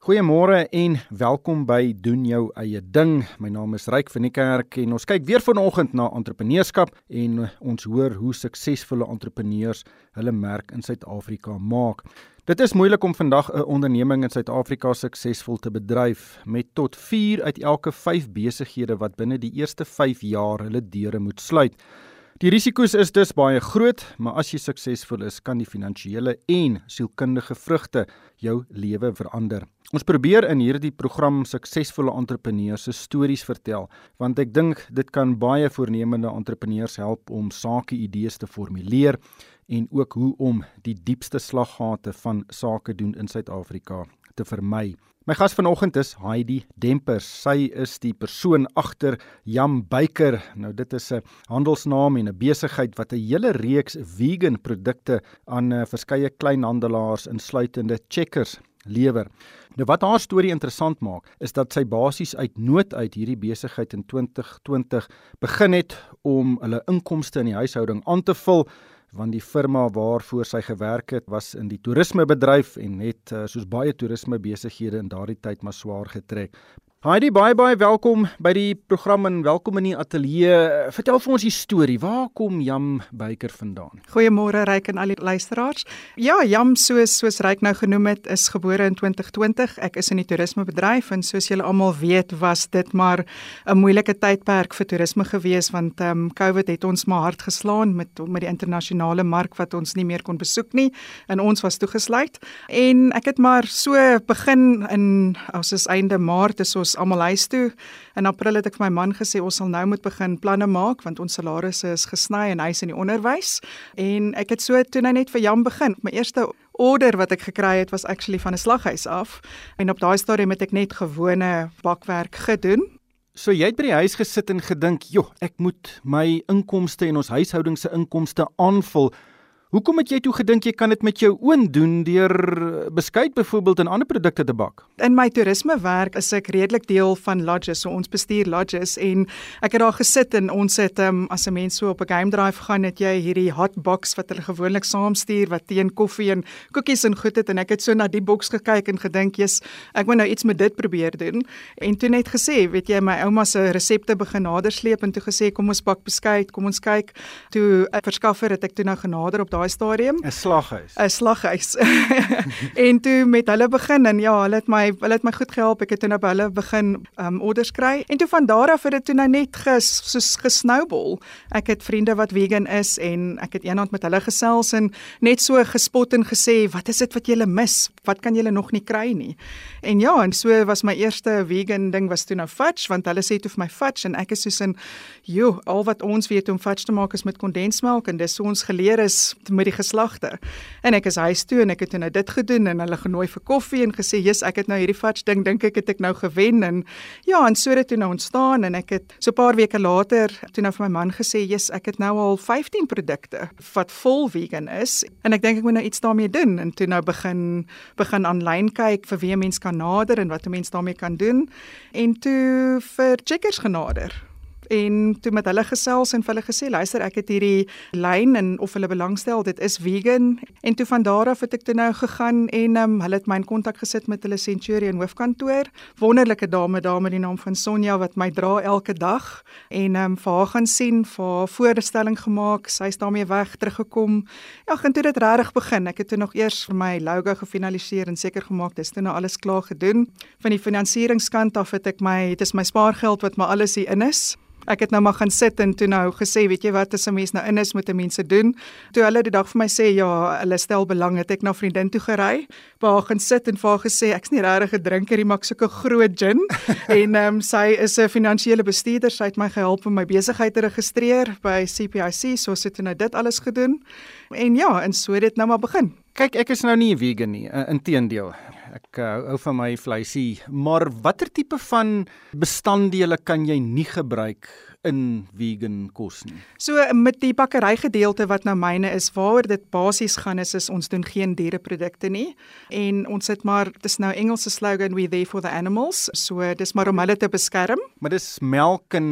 Goeiemôre en welkom by doen jou eie ding. My naam is Ryk van die Kerk en ons kyk weer vanoggend na entrepreneurskap en ons hoor hoe suksesvolle entrepreneurs hulle merk in Suid-Afrika maak. Dit is moeilik om vandag 'n onderneming in Suid-Afrika suksesvol te bedryf met tot 4 uit elke 5 besighede wat binne die eerste 5 jaar hulle deure moet sluit. Die risiko's is dus baie groot, maar as jy suksesvol is, kan die finansiële en sielkundige vrugte jou lewe verander. Ons probeer in hierdie program suksesvolle entrepreneurs se stories vertel, want ek dink dit kan baie voornemende entrepreneurs help om sake idees te formuleer en ook hoe om die diepste slaggate van sake doen in Suid-Afrika te vermy. My gas vanoggend is Heidi Dempers. Sy is die persoon agter Jam Baker. Nou dit is 'n handelsnaam en 'n besigheid wat 'n hele reeks vegan produkte aan uh, verskeie kleinhandelaars insluitende Checkers lewer. Nou wat haar storie interessant maak, is dat sy basies uit nood uit hierdie besigheid in 2020 begin het om hulle inkomste in die huishouding aan te vul want die firma waarvoor sy gewerk het was in die toerismebedryf en het uh, soos baie toerismebesighede in daardie tyd maar swaar getrek. Heidi, baie baie welkom by die program en welkom in die ateljee. Vertel vir ons die storie. Waar kom Jam Beyker vandaan? Goeiemôre Ryk en al die luisteraars. Ja, Jam soos soos Ryk nou genoem het, is gebore in 2020. Ek is in die toerismebedryf en soos julle almal weet, was dit maar 'n moeilike tydperk vir toerisme gewees want ehm um, COVID het ons maar hard geslaan met met die internasionale mark wat ons nie meer kon besoek nie en ons was toegesluit. En ek het maar so begin in ons is einde Maart is ons ons almal huis toe. In April het ek vir my man gesê ons sal nou moet begin planne maak want ons salarisse is gesny en hy's in die onderwys. En ek het so toe nou net vir Jan begin. My eerste order wat ek gekry het was actually van 'n slaghuis af. En op daai stadium het ek net gewone bakwerk gedoen. So jy het by die huis gesit en gedink, "Joh, ek moet my inkomste en ons huishouding se inkomste aanvul." Hoekom het jy toe gedink jy kan dit met jou oën doen deur beskuit byvoorbeeld en ander produkte te bak? In my toerisme werk is ek redelik deel van lodges, so ons bestuur lodges en ek het daar gesit en ons het um, as 'n mens so op 'n game drive gaan het jy hierdie hot box wat hulle gewoonlik saamstuur wat teen koffie en koekies en goed het en ek het so na die boks gekyk en gedink jy's ek moet nou iets met dit probeer doen. En toe net gesê weet jy my ouma se resepte begin nadersleep en toe gesê kom ons bak beskuit kom ons kyk. Toe 'n verskaffer het ek toe nou genader op stadium. 'n Slaghuis. 'n Slaghuis. en toe met hulle begin en ja, hulle het my hulle het my goed gehelp. Ek het toe nou by hulle begin um orders kry en toe van daar af het dit toe nou net ges, soos gesnoubol. Ek het vriende wat vegan is en ek het eendag met hulle gesels en net so gespot en gesê, "Wat is dit wat julle mis? Wat kan julle nog nie kry nie?" En ja, en so was my eerste vegan ding was toe nou fudge want hulle sê toe vir my fudge en ek is soos in, "Jo, al wat ons weet om fudge te maak is met kondensmelk en dis so ons geleer is met die geslagte. En ek is huis toe en ek het nou dit gedoen en hulle genooi vir koffie en gesê, "Jesus, ek het nou hierdie fudge ding dink ek het ek nou gewen." En ja, en so het dit nou ontstaan en ek het so 'n paar weke later toe nou vir my man gesê, "Jesus, ek het nou al 15 produkte wat vol vegan is en ek dink ek moet nou iets daarmee doen." En toe nou begin begin aanlyn kyk vir wie mens kan nader en wat 'n mens daarmee kan doen. En toe vir checkers genader en toe met hulle gesels en vir hulle gesê luister ek het hierdie lyn en of hulle belangstel dit is vegan. En toe van daar af het ek toe nou gegaan en um, hulle het my in kontak gesit met hulle Centurion hoofkantoor. Wonderlike dame daar met die naam van Sonja wat my dra elke dag en um, vir haar gaan sien vir haar voorstelling gemaak. Sy's daarmee weg teruggekom. Ja gaan toe dit regtig begin. Ek het toe nog eers vir my logo gefinaliseer en seker gemaak dis toe nou alles klaar gedoen. Van die finansieringskant af het ek my dit is my spaargeld wat maar alles hier in is Ek het nou maar gaan sit en toe nou gesê, weet jy wat, as 'n mens nou in is met 'n mense doen. Toe hulle die dag vir my sê ja, hulle stel belang, het ek na vriendin toe gery, waar haar gaan sit en vir haar gesê ek's nie regtig 'n drinker nie, maar ek soek 'n groot gin. en ehm um, sy is 'n finansiële bestuurder, sy het my gehelp om my besigheid te registreer by CPIC, so sit sy nou dit alles gedoen. En ja, en so het dit nou maar begin. Kyk, ek is nou nie 'n vegan nie, inteendeel. Ek uh, hou van my vleisie, maar watter tipe van bestanddele kan jy nie gebruik in vegan kos nie. So met die bakkery gedeelte wat nou myne is, waaroor dit basies gaan is is ons doen geen diereprodukte nie en ons het maar dis nou Engelse slogan we there for the animals. So dis maar om hulle te beskerm. Maar dis melk en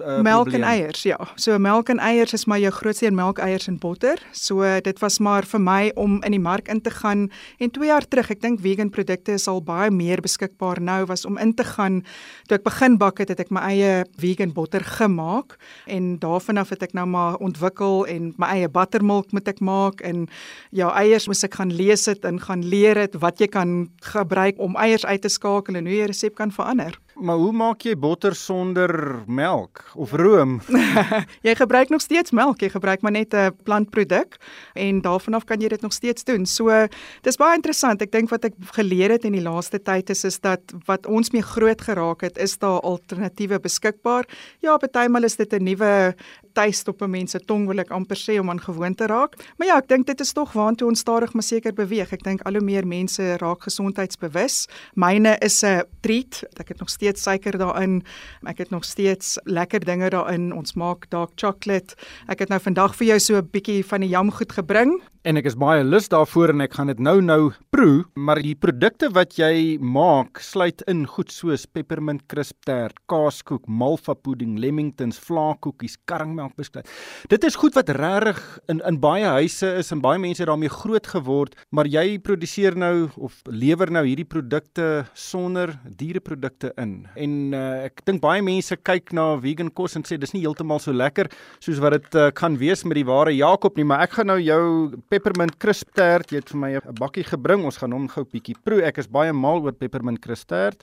uh, melk probleem. en eiers, ja. So melk en eiers is maar jou grootste een melk, eiers en botter. So dit was maar vir my om in die mark in te gaan en 2 jaar terug, ek dink vegan produkte is al baie meer beskikbaar nou was om in te gaan. Toe ek begin bak het, het ek my eie vegan botter gemaak en daarvan af het ek nou maar ontwikkel en my eie buttermilk moet ek maak en ja, eiers moet ek gaan lees dit en gaan leer dit wat jy kan gebruik om eiers uit te skakel en hoe jy resep kan verander. Maar hoe maak jy botter sonder melk of room? jy gebruik nog steeds melk, jy gebruik maar net 'n plantproduk en daarvan af kan jy dit nog steeds doen. So dis baie interessant. Ek dink wat ek geleer het in die laaste tyd is is dat wat ons mee groot geraak het, is daar alternatiewe beskikbaar. Ja, partymal is dit 'n nuwe tuist op 'n mens se tong wil ek amper sê om aan gewoon te raak. Maar ja, ek dink dit is tog waantoe ons stadig maar seker beweeg. Ek dink al hoe meer mense raak gesondheidsbewus. Myne is 'n treat. Ek het nog steeds suiker daarin. Ek het nog steeds lekker dinge daarin. Ons maak dark chocolate. Ek het nou vandag vir jou so 'n bietjie van die jamgoed gebring en ek is baie lus daarvoor en ek gaan dit nou nou proe, maar die produkte wat jy maak sluit in goed soos peppermint crisp tart, kaaskoek, malva pudding, lemingtons, vlaakoekies, karringmelkbeskuit. Dit is goed wat regtig in in baie huise is en baie mense daarmee groot geword, maar jy produseer nou of lewer nou hierdie produkte sonder diereprodukte in. En uh, ek dink baie mense kyk na vegan kos en sê dis nie heeltemal so lekker soos wat dit uh, kan wees met die ware Jakob nie, maar ek gaan nou jou peppermint crisp tart. Jy het vir my 'n bakkie gebring. Ons gaan hom gou bietjie proe. Ek is baie mal oor peppermint crisp tart.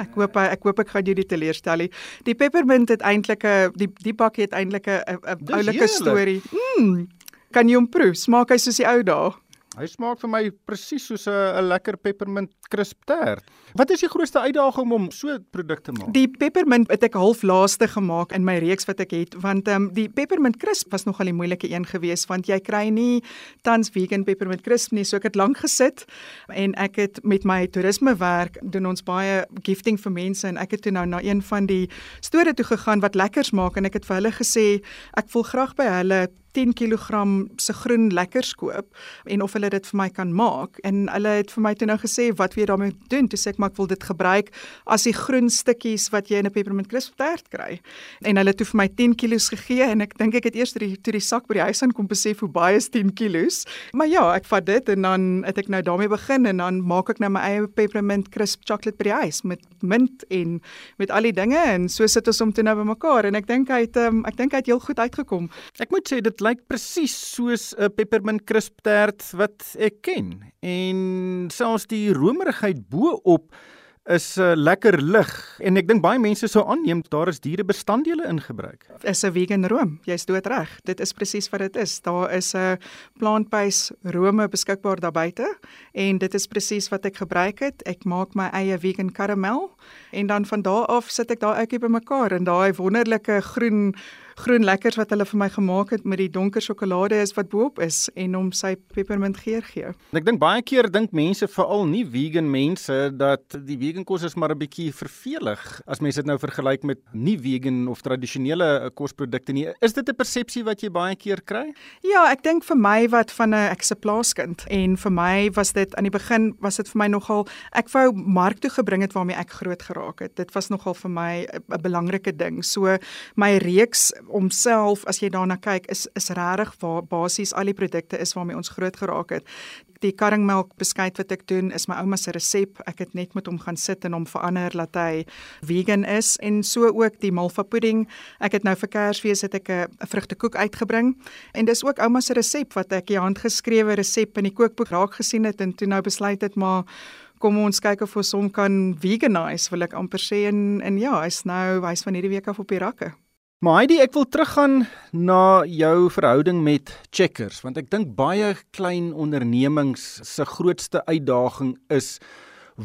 Ek hoop ek hoop ek gaan jou die teleurstel. Die peppermint het eintlik 'n die die bakkie het eintlik 'n 'n oulike storie. Mm. Kan jy hom proe? Smaak hy soos die ou dae? Hy smaak vir my presies soos 'n 'n lekker peppermint crisp tart. Wat is die grootste uitdaging om so 'n produk te maak? Die peppermint het ek half laaste gemaak in my reeks wat ek het, want ehm um, die peppermint crisp was nogal die moeilike een geweest want jy kry nie tans vegan peppermint crisp nie, so ek het lank gesit en ek het met my toerisme werk doen ons baie gifting vir mense en ek het toe nou na een van die store toe gegaan wat lekkers maak en ek het vir hulle gesê ek wil graag by hulle 10 kg se groen lekkers koop en of hulle dit vir my kan maak. En hulle het vir my toe nou gesê wat jy daarmee doen. Toe sê ek maar ek wil dit gebruik as die groen stukkies wat jy in 'n peppermint crisp tart kry. En hulle het toe vir my 10 kg gegee en ek dink ek het eers die toe die sak by die huis aan kom besef hoe baie is 10 kg maar ja ek vat dit en dan het ek nou daarmee begin en dan maak ek nou my eie peppermint crisp chocolate by die huis met mint en met al die dinge en so sit ons om toe nou bymekaar en ek dink hy het um, ek dink hy het heel goed uitgekom. Ek moet sê dit lyk presies soos 'n peppermint crisp tart wat ek ken. En selfs die romerigheid bo-op is uh, lekker lig en ek dink baie mense sou aanneem daar is dierebestanddele ingebruik. Is 'n vegan room. Jy's dood reg. Dit is presies wat dit is. Daar is 'n plant-based rome beskikbaar daar buite en dit is presies wat ek gebruik het. Ek maak my eie vegan karamel en dan van daar af sit ek daai ouetjie bymekaar en daai wonderlike groen groen lekkers wat hulle vir my gemaak het met die donker sjokolade is wat boop is en hom sy peppermint geur gee. Ek dink baie keer dink mense veral nie vegan mense dat die vegan kos is maar 'n bietjie vervelig as mense dit nou vergelyk met nie vegan of tradisionele eh, kosprodukte nie. Is dit 'n persepsie wat jy baie keer kry? Ja, ek dink vir my wat van 'n ek's 'n plaaskind en vir my was dit aan die begin was dit vir my nogal ek wou mark toe gebring het waarmee ek groot geraak het. Dit was nogal vir my 'n belangrike ding. So my reeks homself as jy daarna kyk is is regtig waar basies al die produkte is waarmee ons groot geraak het. Die karringmelk beskuit wat ek doen is my ouma se resep. Ek het net met hom gaan sit en hom verander laat hy vegan is en so ook die malva pudding. Ek het nou vir Kersfees het ek 'n vrugtekoek uitgebring en dis ook ouma se resep wat ek die handgeskrewe resep in die kookboek raak gesien het en toe nou besluit het maar kom ons kyk of ons hom kan veganize wil ek amper sê en en ja hy's nou hy's van hierdie week af op die rakke Maar Heidi, ek wil teruggaan na jou verhouding met Checkers want ek dink baie klein ondernemings se grootste uitdaging is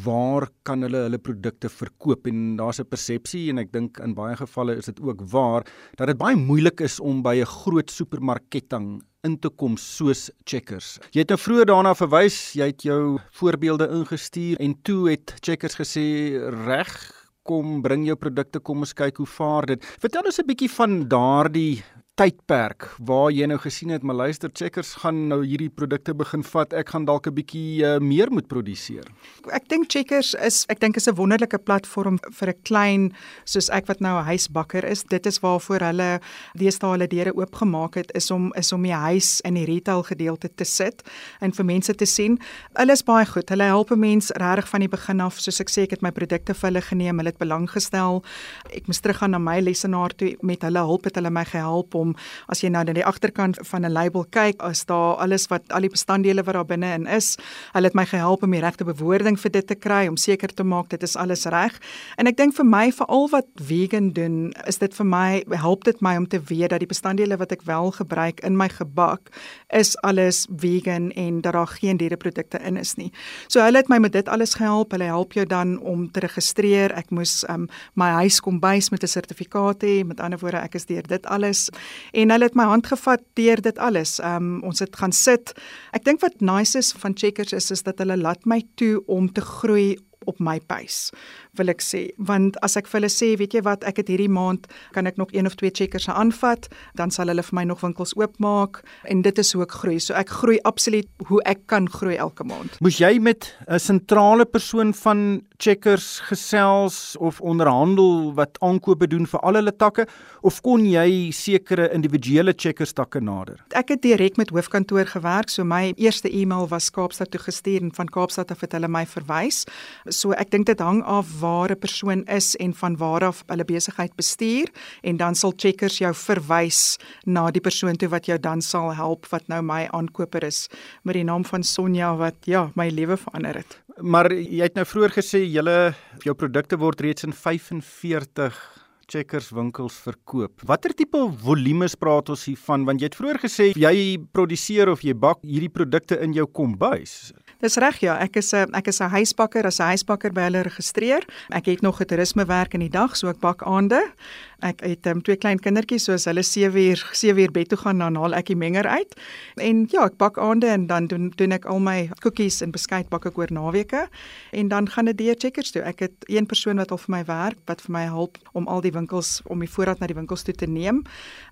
waar kan hulle hulle produkte verkoop en daar's 'n persepsie en ek dink in baie gevalle is dit ook waar dat dit baie moeilik is om by 'n groot supermarketketting in te kom soos Checkers. Jy het nou vroeër daarna verwys, jy het jou voorbeelde ingestuur en toe het Checkers gesê reg kom bring jou produkte kom ons kyk hoe vaar dit. Vertel ons 'n bietjie van daardie tydperk waar jy nou gesien het, maar luister, Checkers gaan nou hierdie produkte begin vat. Ek gaan dalk 'n bietjie uh, meer moet produseer. Ek dink Checkers is ek dink is 'n wonderlike platform vir 'n klein soos ek wat nou 'n huisbakker is. Dit is waarvoor hulle deesdae hulle deure oopgemaak het is om is om die huis in die retail gedeelte te sit en vir mense te sien. Hulle is baie goed. Hulle help mense regtig van die begin af. Soos ek sê, ek het my produkte vir hulle geneem. Hulle het belang gestel. Ek moes teruggaan na my lesenaar toe met hulle hulp het hulle my gehelp om as jy nou na die agterkant van 'n label kyk, is daar alles wat al die bestanddele wat daar binne in is. Hulle het my gehelp om die regte bewoording vir dit te kry om seker te maak dit is alles reg. En ek dink vir my veral wat vegan doen, is dit vir my help dit my om te weet dat die bestanddele wat ek wel gebruik in my gebak is alles vegan en dat daar geen diereprodukte in is nie. So hulle het my met dit alles gehelp. Hulle help jou dan om te registreer. Ek moes um, my huis kom bys met 'n sertifikaat hê. Met ander woorde, ek is deur dit alles en hulle het my hand gevat deur dit alles. Um ons het gaan sit. Ek dink wat nice is van Checkers is is dat hulle laat my toe om te groei op my pace wil ek sê. Want as ek vir hulle sê weet jy wat ek het hierdie maand kan ek nog een of twee checkers aanvat dan sal hulle vir my nog winkels oopmaak en dit is hoe ek groei. So ek groei absoluut hoe ek kan groei elke maand. Moes jy met 'n sentrale persoon van checkers gesels of onderhandel wat aankope doen vir al hulle takke of kon jy sekere individuele checkers takke nader? Ek het direk met hoofkantoor gewerk so my eerste e-mail was Kaapstad toe gestuur en van Kaapstad af het hulle my verwys. So ek dink dit hang af waar 'n persoon is en van waar af hulle besigheid bestuur en dan sal checkers jou verwys na die persoon toe wat jou dan sal help wat nou my aankoper is met die naam van Sonja wat ja my lewe verander het. Maar jy het nou vroeër gesê julle jou produkte word reeds in 45 checkers winkels verkoop. Watter tipe volumes praat ons hier van want jy het vroeër gesê jy produseer of jy bak hierdie produkte in jou kombuis. Dis reg ja, ek is 'n ek is 'n huisbakker, as 'n huisbakker by hulle geregistreer. Ek het nog 'n toerisme werk in die dag, so ek bak aande. Ek het um, twee klein kindertjies, so as hulle 7 uur 7 uur bed toe gaan, dan haal ek die menger uit. En ja, ek bak aande en dan doen doen ek al my koekies en beskuit bak ek oor naweke en dan gaan dit deur checkers toe. Ek het een persoon wat al vir my werk, wat vir my help om al die winkels om die voorraad na die winkels toe te neem.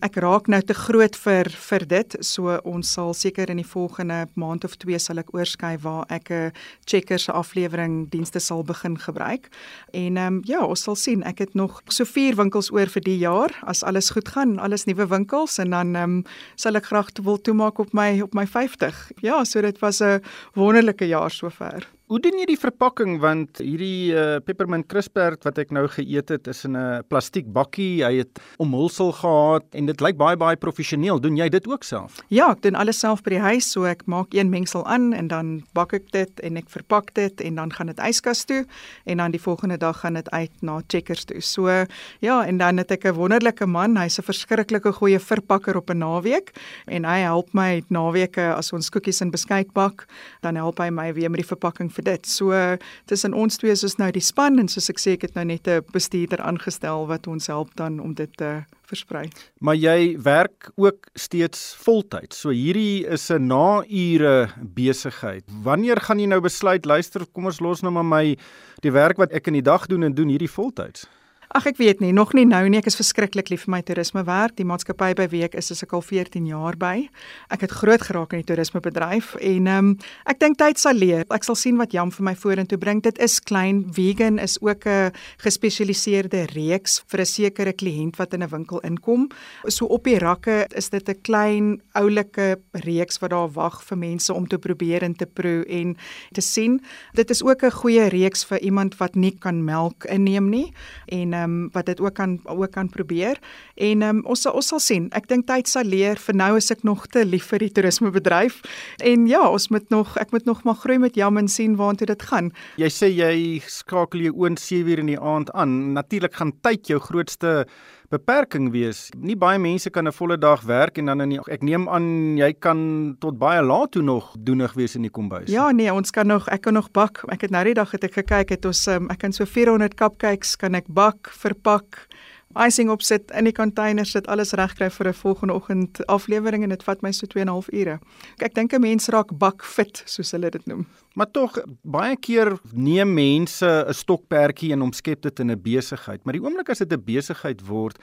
Ek raak nou te groot vir vir dit, so ons sal seker in die volgende maand of twee sal ek oorskuif waar ek 'n checkers se aflewering dienste sal begin gebruik. En ehm um, ja, ons sal sien. Ek het nog so vier winkels oor vir die jaar as alles goed gaan, alles nuwe winkels en dan ehm um, sal ek graag wil toemaak op my op my 50. Ja, so dit was 'n wonderlike jaar sover. Hoe doen jy die verpakking want hierdie uh, peppermint crispert wat ek nou geëet het is in 'n plastiek bakkie. Hy het omhulsel gehad en dit lyk baie baie professioneel. Doen jy dit ook self? Ja, ek doen alles self by die huis. So ek maak een mengsel aan en dan bak ek dit en ek verpak dit en dan gaan dit yskas toe en dan die volgende dag gaan dit uit na checkers toe. So ja, en dan het ek 'n wonderlike man. Hy's 'n verskriklike goeie verpakker op 'n naweek en hy help my naweke as ons koekies en beskuit bak, dan help hy my weer met die verpakking vir dit. So tussen ons twee is ons nou die span en soos ek sê ek het nou net 'n bestuurder aangestel wat ons help dan om dit te versprei. Maar jy werk ook steeds voltyds. So hierdie is 'n naure besigheid. Wanneer gaan jy nou besluit luister kom ons los nou maar my die werk wat ek in die dag doen en doen hierdie voltyds? Ag ek weet nie, nog nie nou nie. Ek is verskriklik lief vir my toerisme werk. Die maatskappy by wie ek is, is ek al 14 jaar by. Ek het groot geraak in die toerismebedryf en ehm um, ek dink tyd sal leer. Ek sal sien wat Jam vir my vorentoe bring. Dit is klein. Vegan is ook 'n gespesialiseerde reeks vir 'n sekere kliënt wat in 'n winkel inkom. So op die rakke is dit 'n klein oulike reeks wat daar wag vir mense om te probeer en te proe en te sien. Dit is ook 'n goeie reeks vir iemand wat nie kan melk inneem nie en ehm um, wat dit ook kan ook kan probeer. En ehm um, ons sal ons sal sien. Ek dink tyd sal leer. Vir nou is ek nog te lief vir die toerismebedryf. En ja, ons moet nog ek moet nog maar groei met Jam en sien waartoe dit gaan. Jy sê jy skakel jou oond 7 uur in die aand aan. Natuurlik gaan tyd jou grootste beperking wees. Nie baie mense kan 'n volle dag werk en dan in die, ek neem aan jy kan tot baie laat toe nog doenig wees in die kombuis. Ja, nee, ons kan nog ek kan nog bak. Ek het nou die dag het ek gekyk het ons um, ek kan so 400 cupcakes kan ek bak, verpak icing opsit in die container sit alles regkry vir 'n volgende oggend aflewering en dit vat my so 2 en 'n half ure. Ek dink 'n mens raak bakfit soos hulle dit noem. Maar tog baie keer neem mense 'n stokperdjie en omskep dit in 'n besigheid, maar die oomblik as dit 'n besigheid word,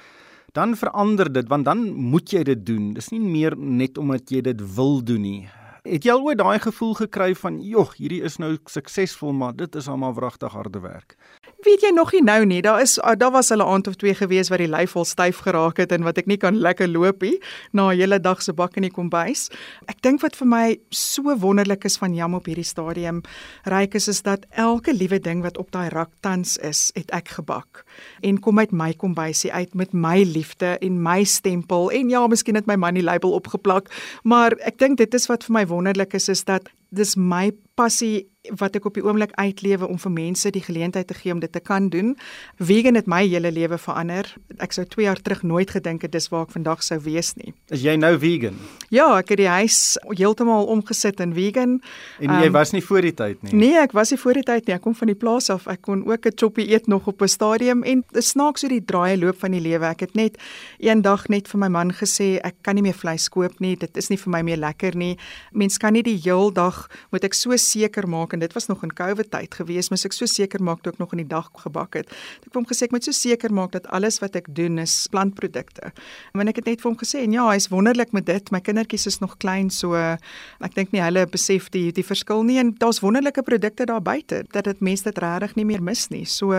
dan verander dit want dan moet jy dit doen. Dis nie meer net omdat jy dit wil doen nie. Het jy al ooit daai gevoel gekry van, "Jog, hierdie is nou suksesvol, maar dit is almal wragtig harde werk." weet jy nog nie nou nie. Daar is ah, daar was hulle aand of twee gewees wat die lyf vol styf geraak het en wat ek nie kan lekker loop nie na 'n hele dag se bak in die kombuis. Ek dink wat vir my so wonderlik is van Jam op hierdie stadium ryk is is dat elke liewe ding wat op daai rak tans is, het ek gebak en kom uit my kombuisie uit met my liefde en my stempel en ja, miskien het my man die label opgeplak, maar ek dink dit is wat vir my wonderlik is is dat dis my passie wat ek op die oomblik uitlewe om vir mense die geleentheid te gee om dit te kan doen. Vegan het my hele lewe verander. Ek sou 2 jaar terug nooit gedink het dis waar ek vandag sou wees nie. Is jy nou vegan? Ja, ek het die huis heeltemal omgesit in vegan. En jy um, was nie voor die tyd nie. Nee, ek was nie voor die tyd nie. Ek kom van die plaas af. Ek kon ook 'n choppie eet nog op 'n stadium en snaaks hoe die draaie loop van die lewe. Ek het net eendag net vir my man gesê ek kan nie meer vleis koop nie. Dit is nie vir my meer lekker nie. Mens kan nie die heel dag moet ek so seker maak en dit was nog in COVID tyd gewees, moet ek so seker maak toe ek nog in die dag gebak het. Ek het hom gesê ek moet so seker maak dat alles wat ek doen is plantprodukte. En ek het net vir hom gesê en ja, hy's wonderlik met dit. My kindertjies is nog klein, so ek dink nie hulle besef die die verskil nie en daar's wonderlike produkte daar buite dat dit mense dit regtig nie meer mis nie. So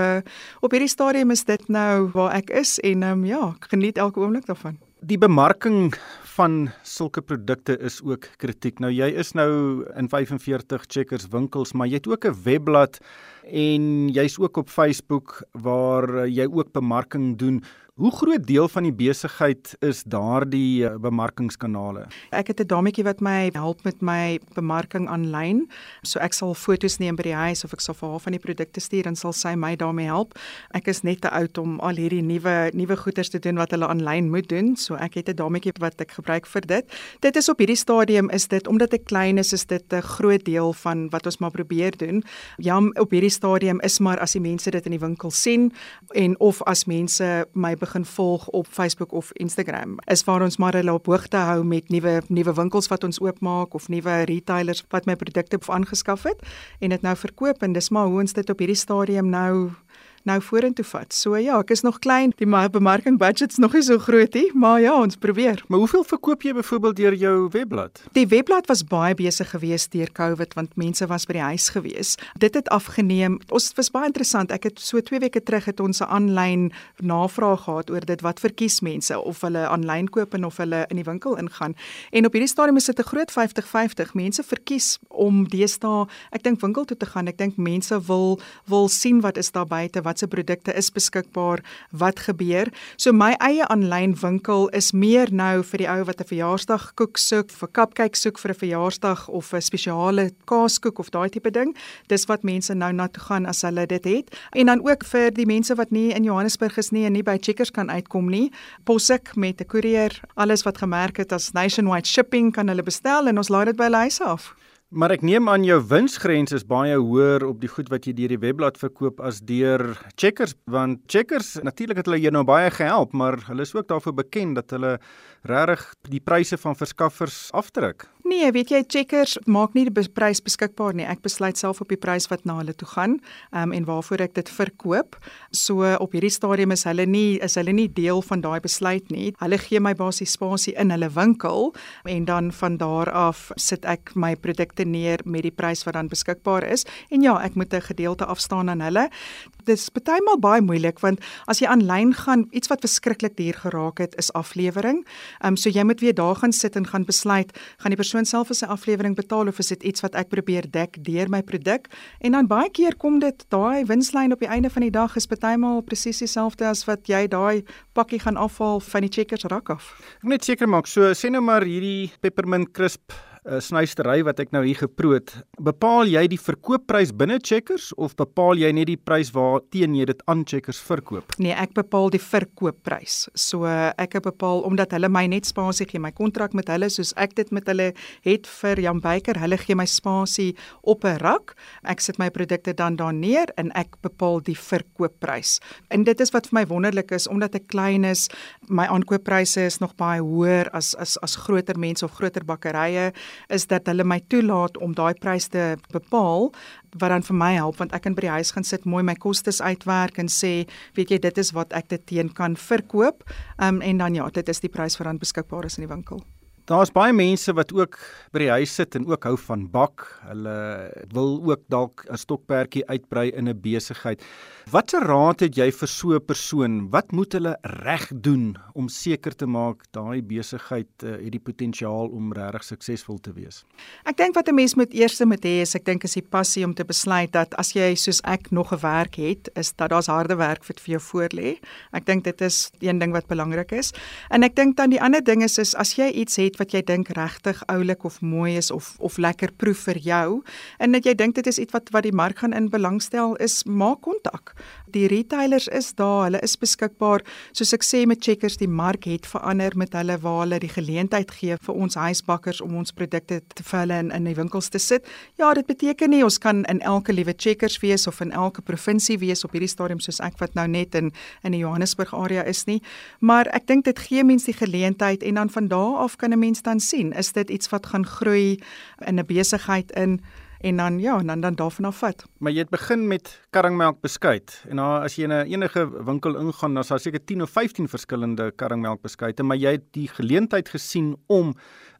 op hierdie stadium is dit nou waar ek is en um, ja, ek geniet elke oomblik daarvan. Die bemarking van sulke produkte is ook kritiek. Nou jy is nou in 45 Checkers winkels, maar jy het ook 'n webblad en jy's ook op Facebook waar jy ook bemarking doen. Hoe groot deel van die besigheid is daardie eh, bemarkingskanale? Ek het 'n dametjie wat my help met my bemarking aanlyn. So ek sal foto's neem by die huis of ek sal vir haar van die produkte stuur en sal sy my daarmee help. Ek is net te oud om al hierdie nuwe nuwe goeders te doen wat hulle aanlyn moet doen. So ek het 'n dametjie wat ek gebruik vir dit. Dit is op hierdie stadium is dit omdat ek klein is, is dit 'n groot deel van wat ons maar probeer doen. Jam op hierdie stadium is maar as die mense dit in die winkel sien en of as mense my begin volg op Facebook of Instagram. Is waar ons maar hulle op hoogte hou met nuwe nuwe winkels wat ons oopmaak of nuwe retailers wat my produkte aangeskaf het en dit nou verkoop en dis maar hoe ons dit op hierdie stadium nou nou vorentoe vat. So ja, ek is nog klein, die bemarking budget's nog nie so groot nie, maar ja, ons probeer. Maar hoeveel verkoop jy byvoorbeeld deur jou webblad? Die webblad was baie besig geweest deur COVID want mense was by die huis gewees. Dit het afgeneem. Ons was baie interessant. Ek het so 2 weke terug het ons 'n aanlyn navraag gehad oor dit wat verkies mense of hulle aanlyn koop en of hulle in die winkel ingaan. En op hierdie stadium is dit 'n groot 50-50. Mense verkies om deesdae, ek dink winkel toe te gaan. Ek dink mense wil wil sien wat is daar buite, watse produkte is beskikbaar, wat gebeur. So my eie aanlyn winkel is meer nou vir die ou wat 'n verjaarsdag koek soek, vir cupcake soek vir 'n verjaarsdag of 'n spesiale kaaskoek of daai tipe ding. Dis wat mense nou na toe gaan as hulle dit het. En dan ook vir die mense wat nie in Johannesburg is nie en nie by Checkers kan uitkom nie, posik met 'n koerier, alles wat gemerk het as nationwide shipping kan hulle bestel en ons laai dit by hulle huis af. Maar ek neem aan jou winsgrens is baie hoër op die goed wat jy deur die webblad verkoop as deur Checkers want Checkers natuurlik het hulle jou nou baie gehelp maar hulle is ook daarvoor bekend dat hulle regtig die pryse van verskaffers afdruk. Nee, weet jy Checkers maak nie die prys beskikbaar nie. Ek besluit self op die prys wat na hulle toe gaan, ehm um, en waarvoor ek dit verkoop. So op hierdie stadium is hulle nie is hulle nie deel van daai besluit nie. Hulle gee my basies spasie in hulle winkel en dan van daar af sit ek my produkte neer met die prys wat dan beskikbaar is. En ja, ek moet 'n gedeelte afstaan aan hulle. Dit is baie baie moeilik want as jy aanlyn gaan, iets wat verskriklik duur geraak het, is aflewering. Ehm um, so jy moet weer daar gaan sit en gaan besluit, gaan die persoon self vir sy aflewering betaal of is dit iets wat ek probeer dek deur my produk? En dan baie keer kom dit daai winslyn op die einde van die dag is partymal presies dieselfde as wat jy daai pakkie gaan afhaal van die checkers rak af. Ek moet net seker maak, so sê nou maar hierdie peppermint crisp 'n snuistery wat ek nou hier geproot, bepaal jy die verkoopprys binne Checkers of bepaal jy net die prys waarteen jy dit aan Checkers verkoop? Nee, ek bepaal die verkoopprys. So ek het bepaal omdat hulle my net spasie gee, my kontrak met hulle soos ek dit met hulle het vir Jan Beyker, hulle gee my spasie op 'n rak. Ek sit my produkte dan daar neer en ek bepaal die verkoopprys. En dit is wat vir my wonderlik is omdat ek klein is, my aankooppryse is nog baie hoër as as as groter mense of groter bakkerye is dat hulle my toelaat om daai prys te bepaal wat dan vir my help want ek kan by die huis gaan sit mooi my kostes uitwerk en sê weet jy dit is wat ek dit teen kan verkoop um, en dan ja dit is die prys wat dan beskikbaar is in die winkel Daar's baie mense wat ook by die huis sit en ook hou van bak. Hulle wil ook dalk 'n stokperdjie uitbrei in 'n besigheid. Watse raad het jy vir so 'n persoon? Wat moet hulle reg doen om seker te maak daai besigheid uh, het die potensiaal om regtig suksesvol te wees? Ek dink wat 'n mens moet eers moet hê is ek dink is die passie om te besluit dat as jy soos ek nog 'n werk het, is dat daar's harde werk vir jou voorlê. Ek dink dit is een ding wat belangrik is. En ek dink dan die ander ding is is as jy iets het wat jy dink regtig oulik of mooi is of of lekker proef vir jou en dat jy dink dit is iets wat wat die mark gaan in belangstel is, maak kontak die retailers is daar, hulle is beskikbaar. Soos ek sê met Checkers, die mark het verander met hulle waar hulle die geleentheid gee vir ons huisbakkers om ons produkte te vir hulle in in die winkels te sit. Ja, dit beteken nie ons kan in elke liewe Checkers wees of in elke provinsie wees op hierdie stadium soos ek wat nou net in in die Johannesburg area is nie, maar ek dink dit gee mense die geleentheid en dan van daardie af kan 'n mens dan sien, is dit iets wat gaan groei in 'n besigheid in en dan ja, en dan dan daarvan af vat. Maar jy het begin met karringmelk beskuit en nou as jy in 'n enige winkel ingaan, dan sal seker 10 of 15 verskillende karringmelk beskuite, maar jy het die geleentheid gesien om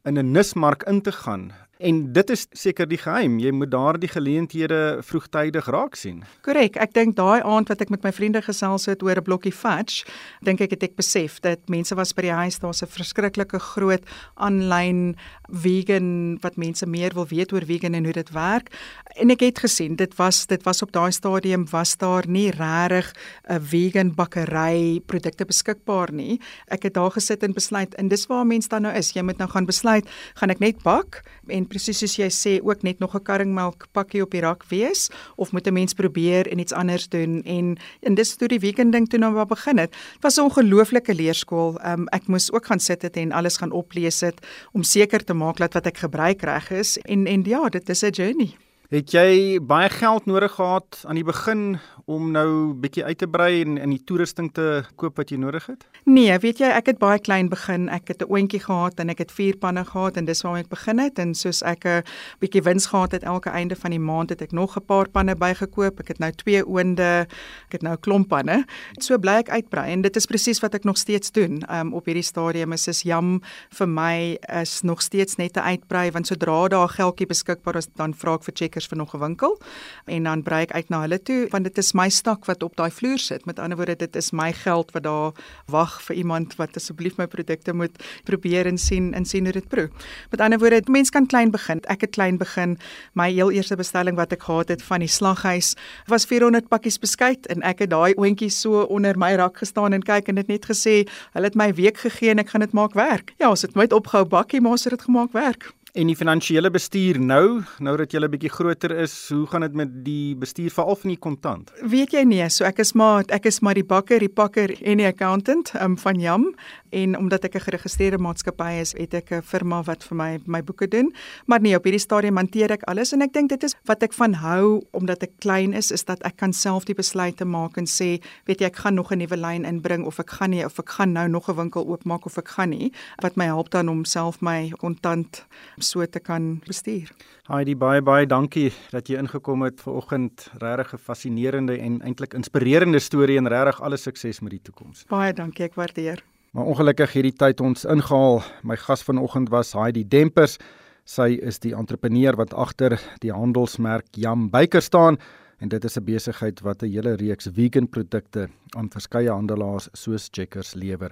in 'n nismark in te gaan En dit is seker die geheim. Jy moet daardie geleenthede vroegtydig raak sien. Korrek. Ek dink daai aand wat ek met my vriende gesels het oor 'n blokkie fudge, dink ek het ek besef dat mense was by die huis, daar's 'n verskriklike groot aanlyn vegan wat mense meer wil weet oor vegan en hoe dit werk. En ek het gesien, dit was dit was op daai stadium was daar nie regtig 'n vegan bakkery produkte beskikbaar nie. Ek het daar gesit en besluit en dis waar mense dan nou is. Jy moet nou gaan besluit, gaan ek net bak en presies soos jy sê ook net nog 'n karringmelk pakkie op die rak wees of moet 'n mens probeer en iets anders doen en en dis toe die weekend ding toe nou waar begin het. Dit was 'n ongelooflike leerskool. Um, ek moes ook gaan sit het en alles gaan oplees het om seker te maak dat wat ek gebruik reg is en en ja, dit is 'n journey. Het jy baie geld nodig gehad aan die begin om nou bietjie uit te brei en in die toerusting te koop wat jy nodig het? Nee, weet jy, ek het baie klein begin. Ek het 'n oontjie gehad en ek het vier panne gehad en dis waarmee ek begin het en soos ek 'n bietjie wins gehad het elke einde van die maand het ek nog 'n paar panne bygekoop. Ek het nou twee oonde, ek het nou 'n klomp panne. So bly ek uitbrei en dit is presies wat ek nog steeds doen. Um op hierdie stadium is is jam vir my is nog steeds net 'n uitbrei want sodra daar geldjie beskikbaar is, dan vra ek vir checkers vir nog 'n winkel en dan brei ek uit na hulle toe want dit is my stak wat op daai vloer sit. Met ander woorde, dit is my geld wat daar wag vir iemand wat asseblief my produkte moet probeer en sien en sien hoe dit proe. Met ander woorde, mens kan klein begin. Ek het klein begin. My heel eerste bestelling wat ek gehad het van die slaghuis was 400 pakkies beskuit en ek het daai oontjies so onder my rak gestaan en kyk en dit net gesê, hulle het my week gegee en ek gaan dit maak werk. Ja, ons het nooit opgehou bakkie, maar ons het dit gemaak werk. En die finansiële bestuur nou, nou dat jy 'n bietjie groter is, hoe gaan dit met die bestuur veral van die kontant? Weet jy nie, so ek is maar ek is maar die bakker, die pakker en die accountant um, van Jam en omdat ek 'n geregistreerde maatskappy is, het ek 'n firma wat vir my my boeke doen. Maar nee, op hierdie stadium hanteer ek alles en ek dink dit is wat ek van hou omdat ek klein is, is dat ek kan self die besluite maak en sê, weet jy, ek gaan nog 'n nuwe lyn inbring of ek gaan nie of ek gaan nou nog 'n winkel oopmaak of ek gaan nie, wat my help dan om self my kontant so te kan bestuur. Heidi baie baie dankie dat jy ingekom het vanoggend. Regtig 'n fascinerende en eintlik inspirerende storie en regtig alle sukses met die toekoms. Baie dankie, ek waardeer. Maar ongelukkig hierdie tyd ons ingehaal. My gas vanoggend was Heidi Dempers. Sy is die entrepreneur wat agter die handelsmerk Jam Baker staan en dit is 'n besigheid wat 'n hele reeks vegan produkte aan verskeie handelaars soos Checkers lewer.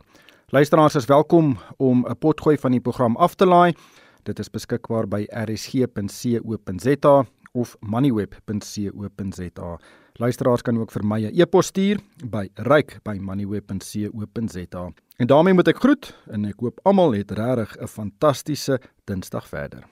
Luisteraars is welkom om 'n potgooi van die program af te laai. Dit is beskikbaar by rsg.co.za of moneyweb.co.za. Luisteraars kan ook vir my 'n e-pos stuur by ryk@moneyweb.co.za. En daarmee moet ek groet en ek hoop almal het regtig 'n fantastiese Dinsdag verder.